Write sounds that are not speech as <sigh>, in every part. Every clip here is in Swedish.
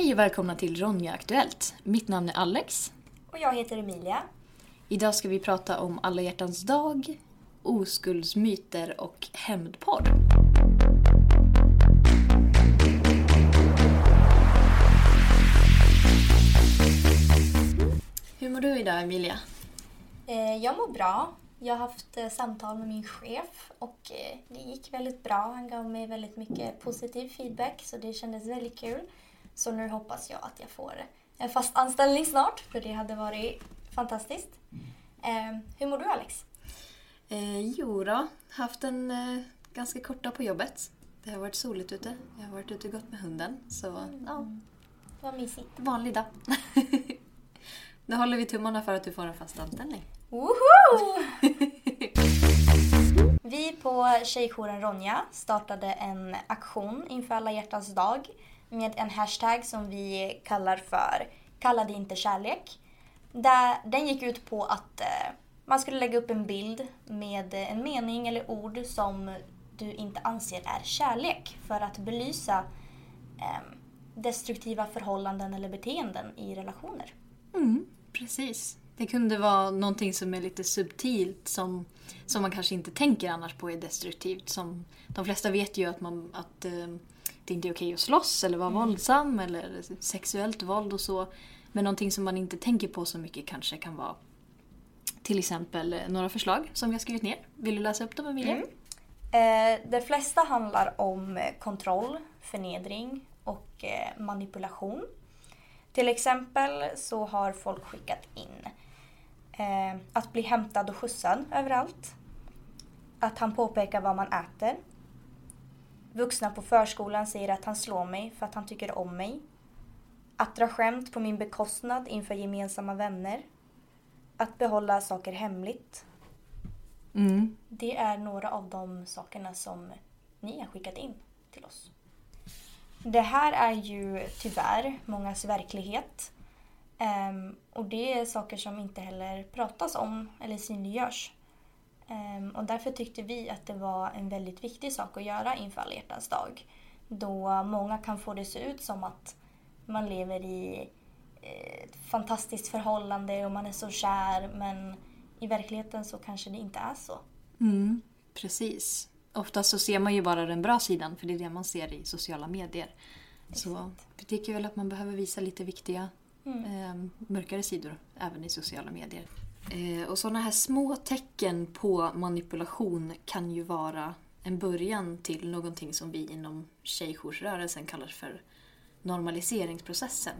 Hej och välkomna till Ronja Aktuellt. Mitt namn är Alex. Och jag heter Emilia. Idag ska vi prata om alla hjärtans dag, oskuldsmyter och hämndporr. Hur mår du idag Emilia? Eh, jag mår bra. Jag har haft eh, samtal med min chef och eh, det gick väldigt bra. Han gav mig väldigt mycket positiv feedback så det kändes väldigt kul. Så nu hoppas jag att jag får en fast anställning snart för det hade varit fantastiskt. Eh, hur mår du Alex? Eh, jo då, haft en eh, ganska kort dag på jobbet. Det har varit soligt ute. Jag har varit ute och gått med hunden. Så ja, Vad mysigt. vanlig dag. <laughs> nu håller vi tummarna för att du får en fast anställning. Woho! <laughs> Vi på Tjejjouren Ronja startade en aktion inför alla hjärtans dag med en hashtag som vi kallar för Kalla det inte kärlek. Där, den gick ut på att eh, man skulle lägga upp en bild med en mening eller ord som du inte anser är kärlek för att belysa eh, destruktiva förhållanden eller beteenden i relationer. Mm, precis. Det kunde vara någonting som är lite subtilt som, som man kanske inte tänker annars på är destruktivt. Som, de flesta vet ju att, man, att eh, det inte är okej att slåss eller vara våldsam eller sexuellt våld och så. Men någonting som man inte tänker på så mycket kanske kan vara till exempel några förslag som vi har skrivit ner. Vill du läsa upp dem Emilia? Mm. Eh, de flesta handlar om eh, kontroll, förnedring och eh, manipulation. Till exempel så har folk skickat in eh, att bli hämtad och skjutsad överallt. Att han påpekar vad man äter. Vuxna på förskolan säger att han slår mig för att han tycker om mig. Att dra skämt på min bekostnad inför gemensamma vänner. Att behålla saker hemligt. Mm. Det är några av de sakerna som ni har skickat in till oss. Det här är ju tyvärr mångas verklighet. Ehm, och det är saker som inte heller pratas om eller synliggörs. Ehm, och därför tyckte vi att det var en väldigt viktig sak att göra inför alla hjärtans dag. Då många kan få det se ut som att man lever i eh, ett fantastiskt förhållande och man är så kär men i verkligheten så kanske det inte är så. Mm, precis. Oftast så ser man ju bara den bra sidan för det är det man ser i sociala medier. Så vi tycker väl att man behöver visa lite viktiga eh, mörkare sidor även i sociala medier. Eh, och sådana här små tecken på manipulation kan ju vara en början till någonting som vi inom tjejjoursrörelsen kallar för normaliseringsprocessen.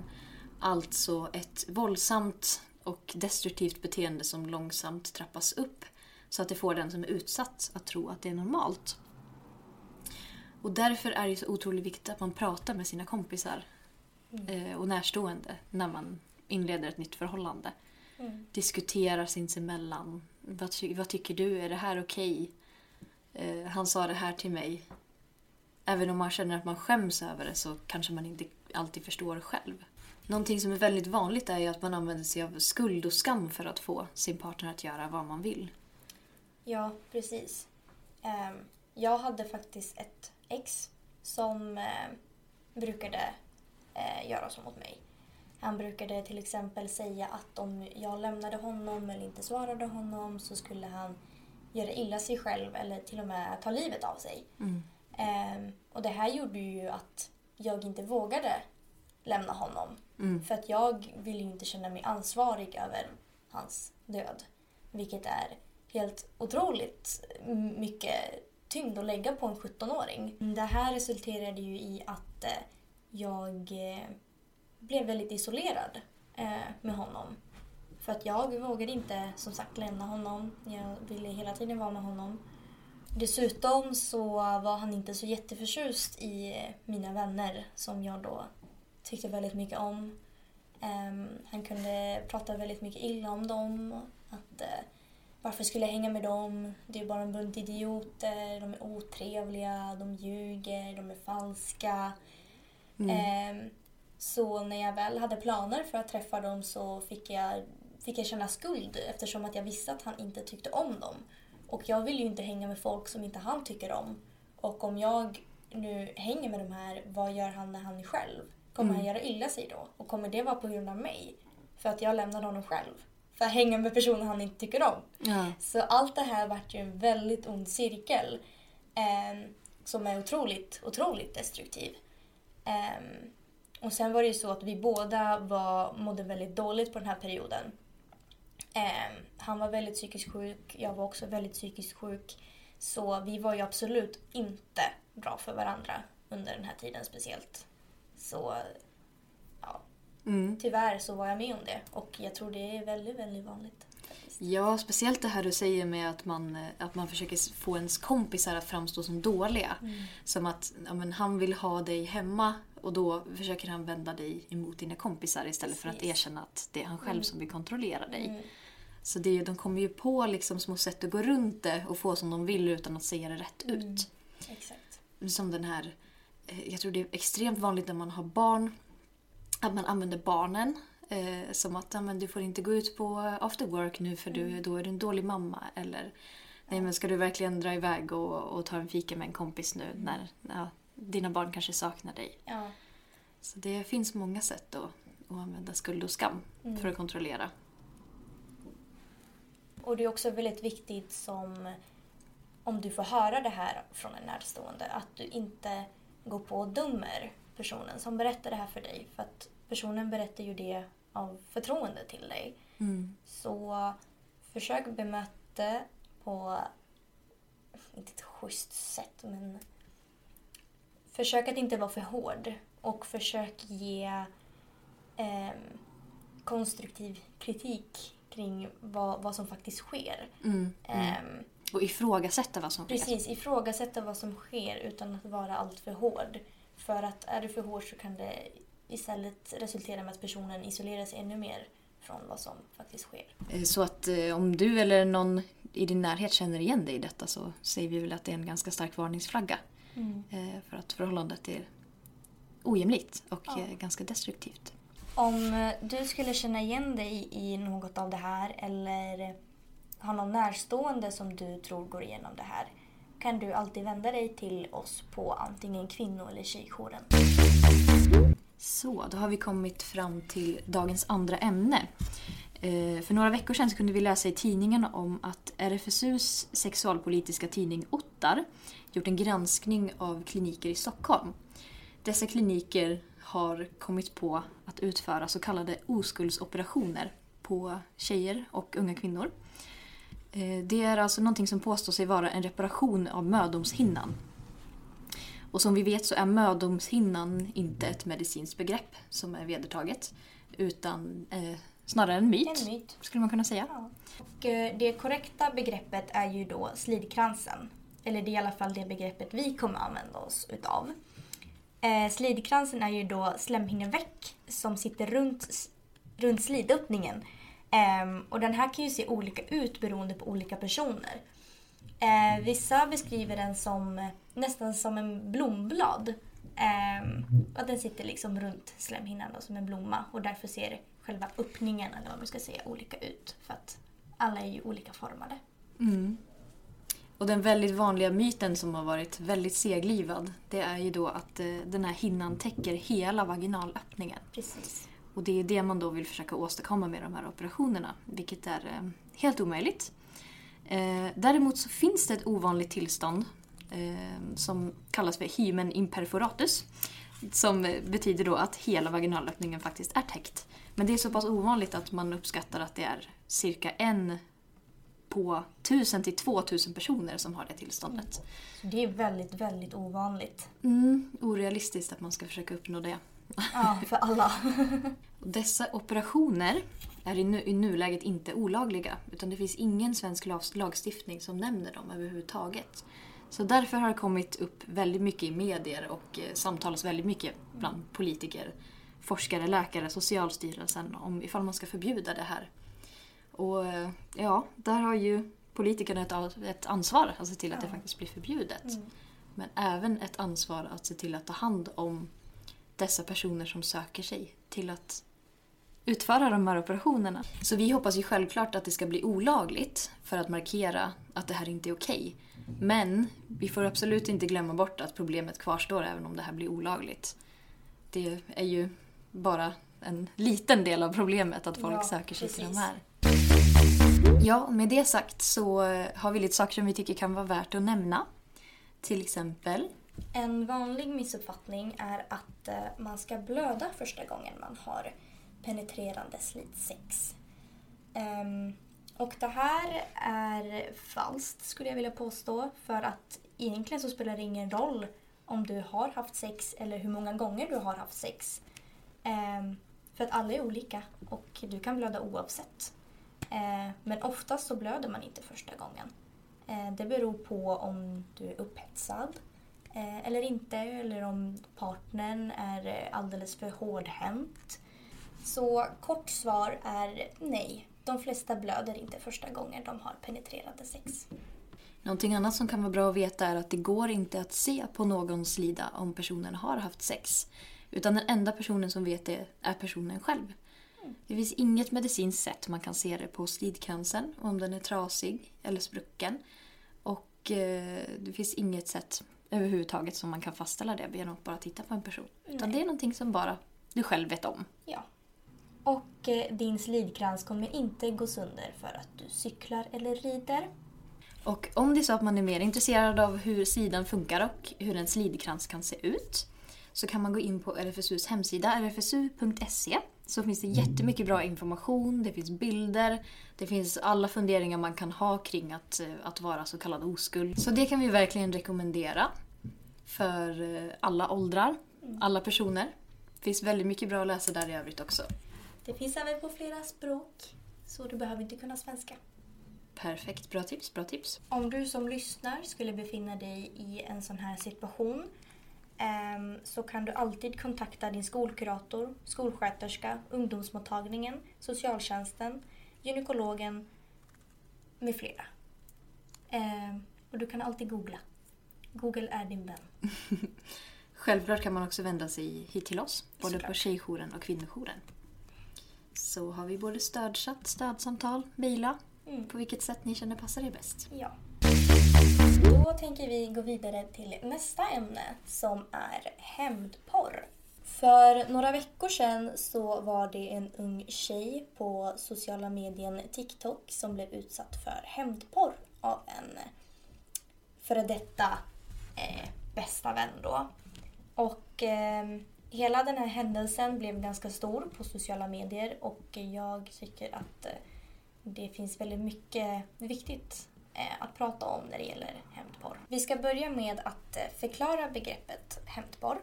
Alltså ett våldsamt och destruktivt beteende som långsamt trappas upp så att det får den som är utsatt att tro att det är normalt. Och därför är det så otroligt viktigt att man pratar med sina kompisar eh, och närstående när man inleder ett nytt förhållande. Diskuterar sinsemellan. Vad, ty- vad tycker du? Är det här okej? Eh, han sa det här till mig. Även om man känner att man skäms över det så kanske man inte alltid förstår själv. Någonting som är väldigt vanligt är ju att man använder sig av skuld och skam för att få sin partner att göra vad man vill. Ja, precis. Ehm, jag hade faktiskt ett ex som eh, brukade eh, göra så mot mig. Han brukade till exempel säga att om jag lämnade honom eller inte svarade honom så skulle han göra illa sig själv eller till och med ta livet av sig. Ehm, och det här gjorde ju att jag inte vågade lämna honom. För att jag ville ju inte känna mig ansvarig över hans död. Vilket är helt otroligt mycket tyngd att lägga på en 17-åring. Det här resulterade ju i att eh, jag eh, blev väldigt isolerad eh, med honom. För att jag vågade inte som sagt lämna honom. Jag ville hela tiden vara med honom. Dessutom så var han inte så jätteförtjust i eh, mina vänner som jag då tyckte väldigt mycket om. Ehm, han kunde prata väldigt mycket illa om dem. Att, eh, varför skulle jag hänga med dem? Det är bara en bunt idioter, de är otrevliga, de ljuger, de är falska. Ehm, så när jag väl hade planer för att träffa dem så fick jag, fick jag känna skuld eftersom att jag visste att han inte tyckte om dem. Och jag vill ju inte hänga med folk som inte han tycker om. Och om jag nu hänger med de här, vad gör han när han är själv? Kommer han göra illa sig då? Och kommer det vara på grund av mig? För att jag lämnade honom själv. För att hänga med personer han inte tycker om. Ja. Så allt det här vart ju en väldigt ond cirkel. Eh, som är otroligt, otroligt destruktiv. Eh, och sen var det ju så att vi båda var, mådde väldigt dåligt på den här perioden. Eh, han var väldigt psykiskt sjuk, jag var också väldigt psykiskt sjuk. Så vi var ju absolut inte bra för varandra under den här tiden speciellt. Så ja, Mm. tyvärr så var jag med om det och jag tror det är väldigt, väldigt vanligt. faktiskt. Ja, speciellt det här du säger med att man, eh, att man försöker få ens kompisar att framstå som dåliga. Som att ja, men han vill ha dig hemma och då försöker han vända dig emot dina kompisar istället för att Precis. erkänna att det är han själv som vill kontrollera dig. Mm. Så det, är- de kommer ju på liksom små sätt att gå runt det och få som de vill utan att säga det rätt Mm. ut. Exakt. Som den här, eh, jag tror det är extremt vanligt när man har barn, att man använder barnen eh, som att men du får inte gå ut på after work nu för du, då är du en dålig mamma. Eller nej men ska du verkligen dra iväg och, och ta en fika med en kompis nu när ja, dina barn kanske saknar dig. Ja. Så det finns många sätt att, att använda skuld och skam Mm. för att kontrollera. Och det är också väldigt viktigt som om du får höra det här från en närstående att du inte går på och dömer personen som berättar det här för dig. För att personen berättar ju det av förtroende till dig. Mm. Så försök bemöta på, inte ett schysst sätt, men försök att inte vara för hård och försök ge ehm, konstruktiv kritik kring vad, vad som faktiskt sker. Mm. Mm. Ehm, Och ifrågasätta vad som sker. Precis, ifrågasätta vad som sker utan att vara alltför hård. För att är du för hård så kan det istället resultera med att personen isolerar sig ännu mer från vad som faktiskt sker. Eh, Så att eh, om du eller någon i din närhet känner igen dig i detta så säger vi väl att det är en ganska stark varningsflagga. Eh, För att förhållandet är ojämlikt och Ja. eh, ganska destruktivt. Om eh, du skulle känna igen dig i något av det här eller har någon närstående som du tror går igenom det här kan du alltid vända dig till oss på antingen kvinno eller tjejjouren. Så, då har vi kommit fram till dagens andra ämne. Eh, för några veckor sedan så kunde vi läsa i tidningen om att RFSUs sexualpolitiska tidning Ottar gjort en granskning av kliniker i Stockholm. Dessa kliniker har kommit på att utföra så kallade oskuldsoperationer på tjejer och unga kvinnor. Eh, det är alltså någonting som påstår sig vara en reparation av mödomshinnan. Och som vi vet så är mödomshinnan inte ett medicinskt begrepp som är vedertaget. Utan eh, snarare en myt, En myt. skulle man kunna säga. Ja. Och eh, det korrekta begreppet är ju då slidkransen. Eller det är i alla fall det begreppet vi kommer använda oss utav. Eh, slidkransen är ju då slemhinneväck som sitter runt, runt slidöppningen. Ehm, och den här kan ju se olika ut beroende på olika personer. Eh, vissa beskriver den som eh, nästan som en blomblad. Ehm, att den sitter liksom runt slemhinnan då, som en blomma och därför ser själva öppningen, eller vad man ska säga, olika ut. För att alla är ju olika formade. Mm. Och den väldigt vanliga myten som har varit väldigt seglivad det är ju då att eh, den här hinnan täcker hela vaginalöppningen. Precis. Och det är det man då vill försöka åstadkomma med de här operationerna, vilket är eh, helt omöjligt. Eh, däremot så finns det ett ovanligt tillstånd som kallas för hymen imperforatus. Som betyder då att hela vaginalöppningen faktiskt är täckt. Men det är så pass ovanligt att man uppskattar att det är cirka en på 1000 till 2000 personer som har det tillståndet. Så det är väldigt, väldigt ovanligt. Mm, orealistiskt att man ska försöka uppnå det. Ja, för alla. <laughs> Dessa operationer är i, nu, i nuläget inte olagliga utan det finns ingen svensk lag, lagstiftning som nämner dem överhuvudtaget. Så därför har det kommit upp väldigt mycket i medier och eh, samtalas väldigt mycket bland politiker, forskare, läkare, Socialstyrelsen om ifall man ska förbjuda det här. Och eh, ja, där har ju politikerna ett, ansvar att se till att det faktiskt blir förbjudet. Mm. Men även ett ansvar att se till att ta hand om dessa personer som söker sig till att utföra de här operationerna. Så vi hoppas ju självklart att det ska bli olagligt för att markera att det här inte är okej. Men vi får absolut inte glömma bort att problemet kvarstår även om det här blir olagligt. det är ju bara en liten del av problemet att folk Ja, söker sig till de precis. här. Ja, med det sagt så har vi lite saker som vi tycker kan vara värt att nämna. Till exempel En vanlig missuppfattning är att eh, man ska blöda första gången man har penetrerande slitsex. Um, ehm, och det här är falskt skulle jag vilja påstå för att egentligen så spelar det ingen roll om du har haft sex eller hur många gånger du har haft sex. Um, för att alla är olika och du kan blöda oavsett. Ehm, men oftast så blöder man inte första gången. Det beror på om du är upphetsad eh, eller inte eller om partnern är alldeles för hårdhänt. Så kort svar är nej. De flesta blöder inte första gången de har penetrerande sex. Någonting annat som kan vara bra att veta är att det går inte att se på någons slida om personen har haft sex. Utan den enda personen som vet det är personen själv. Det finns inget medicinskt sätt man kan se det på slidkransen, om den är trasig eller sprucken. Och eh, det finns inget sätt överhuvudtaget som man kan fastställa det genom att bara titta på en person. Utan Nej. det är någonting som bara du själv vet om. Ja. Och eh, din slidkrans kommer inte gå sönder för att du cyklar eller rider. Och om det är så att man är mer intresserad av hur sidan funkar och hur en slidkrans kan se ut så kan man gå in på RFSUs hemsida, rfsu.se. Så finns det jättemycket bra information, det finns bilder, det finns alla funderingar man kan ha kring att, eh, att vara så kallad oskuld. Så det kan vi verkligen rekommendera för eh, alla åldrar, alla personer. Det finns väldigt mycket bra att läsa där i övrigt också. Det finns även på flera språk, så du behöver inte kunna svenska. Perfekt, bra tips, bra tips. Om du som lyssnar skulle befinna dig i en sån här situation ehm, så kan du alltid kontakta din skolkurator, skolsköterska, ungdomsmottagningen, socialtjänsten, gynekologen med flera. Ehm, och du kan alltid googla. Google är din vän. <laughs> Självklart kan man också vända sig hit till oss, både på Såklart. tjejjouren och kvinnojouren. Så har vi både stödchatt, stödsamtal, mejla, Mm. på vilket sätt ni känner passar er bäst. Ja. Då tänker vi gå vidare till nästa ämne som är hämndporr. För några veckor sedan så var det en ung tjej på sociala medien TikTok som blev utsatt för hämndporr av en före detta eh, bästa vän då. Och eh, hela den här händelsen blev ganska stor på sociala medier och jag tycker att eh, det finns väldigt mycket viktigt eh, att prata om när det gäller hämndporr. Vi ska börja med att eh, förklara begreppet hämndporr.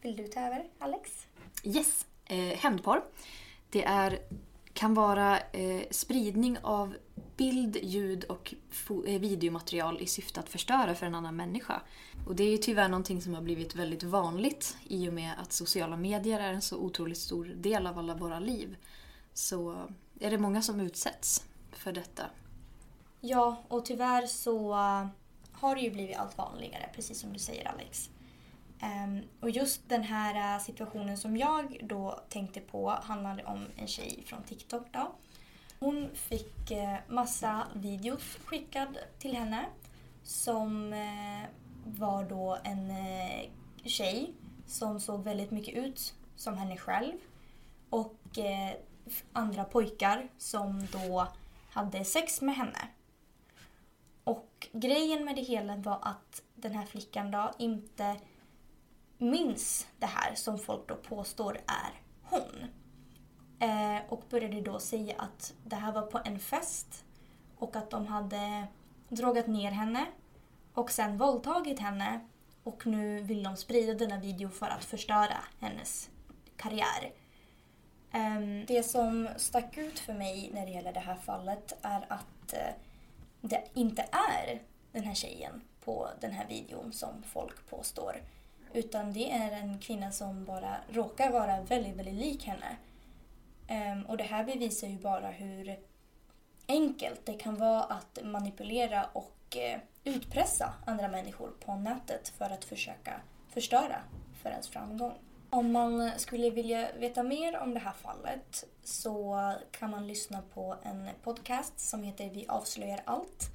Vill du ta över, Alex? Yes, eh, hämndporr. Det är, kan vara eh, spridning av bild, ljud och eh, videomaterial i syfte att förstöra för en annan människa. Och det är ju tyvärr någonting som har blivit väldigt vanligt i och med att sociala medier är en så otroligt stor del av alla våra liv. Så är det många som utsätts för detta. Ja, och tyvärr så eh, har det ju blivit allt vanligare, precis som du säger Alex. Ehm, och just den här eh, situationen som jag då tänkte på handlade om en tjej från TikTok då. Hon fick eh, massa videos skickad till henne som eh, var då en eh, tjej som såg väldigt mycket ut som henne själv och andra pojkar som då hade sex med henne. Och grejen med det hela var att den här flickan då inte minns det här som folk då påstår är hon. Eh, och började då säga att det här var på en fest och att de hade drogat ner henne och sen våldtagit henne och nu vill de sprida denna video för att förstöra hennes karriär. Ehm, det som stack ut för mig när det gäller det här fallet är att eh, det inte är den här tjejen på den här videon som folk påstår. Utan det är en kvinna som bara råkar vara väldigt, väldigt lik henne. Ehm, och det här bevisar ju bara hur enkelt det kan vara att manipulera och eh, utpressa andra människor på nätet för att försöka förstöra för ens framgång. Om man skulle vilja veta mer om det här fallet så kan man lyssna på en podcast som heter Vi avslöjar allt.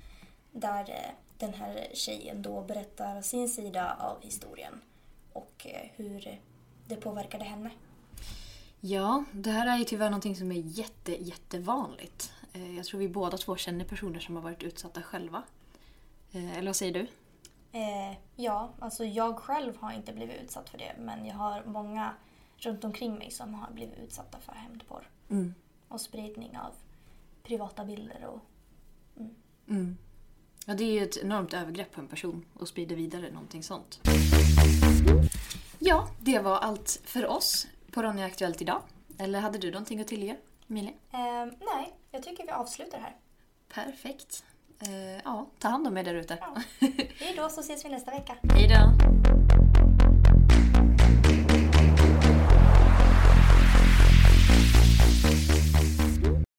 Där eh, den här tjejen då berättar sin sida av historien och eh, hur det påverkade henne. Ja, det här är ju tyvärr någonting som är jätte, jättevanligt. Eh, Jag tror vi båda två känner personer som har varit utsatta själva. Eh, Eller vad säger du? Eh, ja, alltså jag själv har inte blivit utsatt för det men jag har många runt omkring mig som har blivit utsatta för hämndporr. Mm. Och spridning av privata bilder och Mm. Ja, det är ju ett enormt övergrepp på en person att sprida vidare någonting sånt. Ja, det var allt för oss på Ronja Aktuellt idag. Eller hade du någonting att tillägga, Emilia? Eh, nej, jag tycker vi avslutar här. Perfekt. Eh, ja, ta hand om er där ute. Ja. <laughs> Hej då så ses vi nästa vecka. Hej då!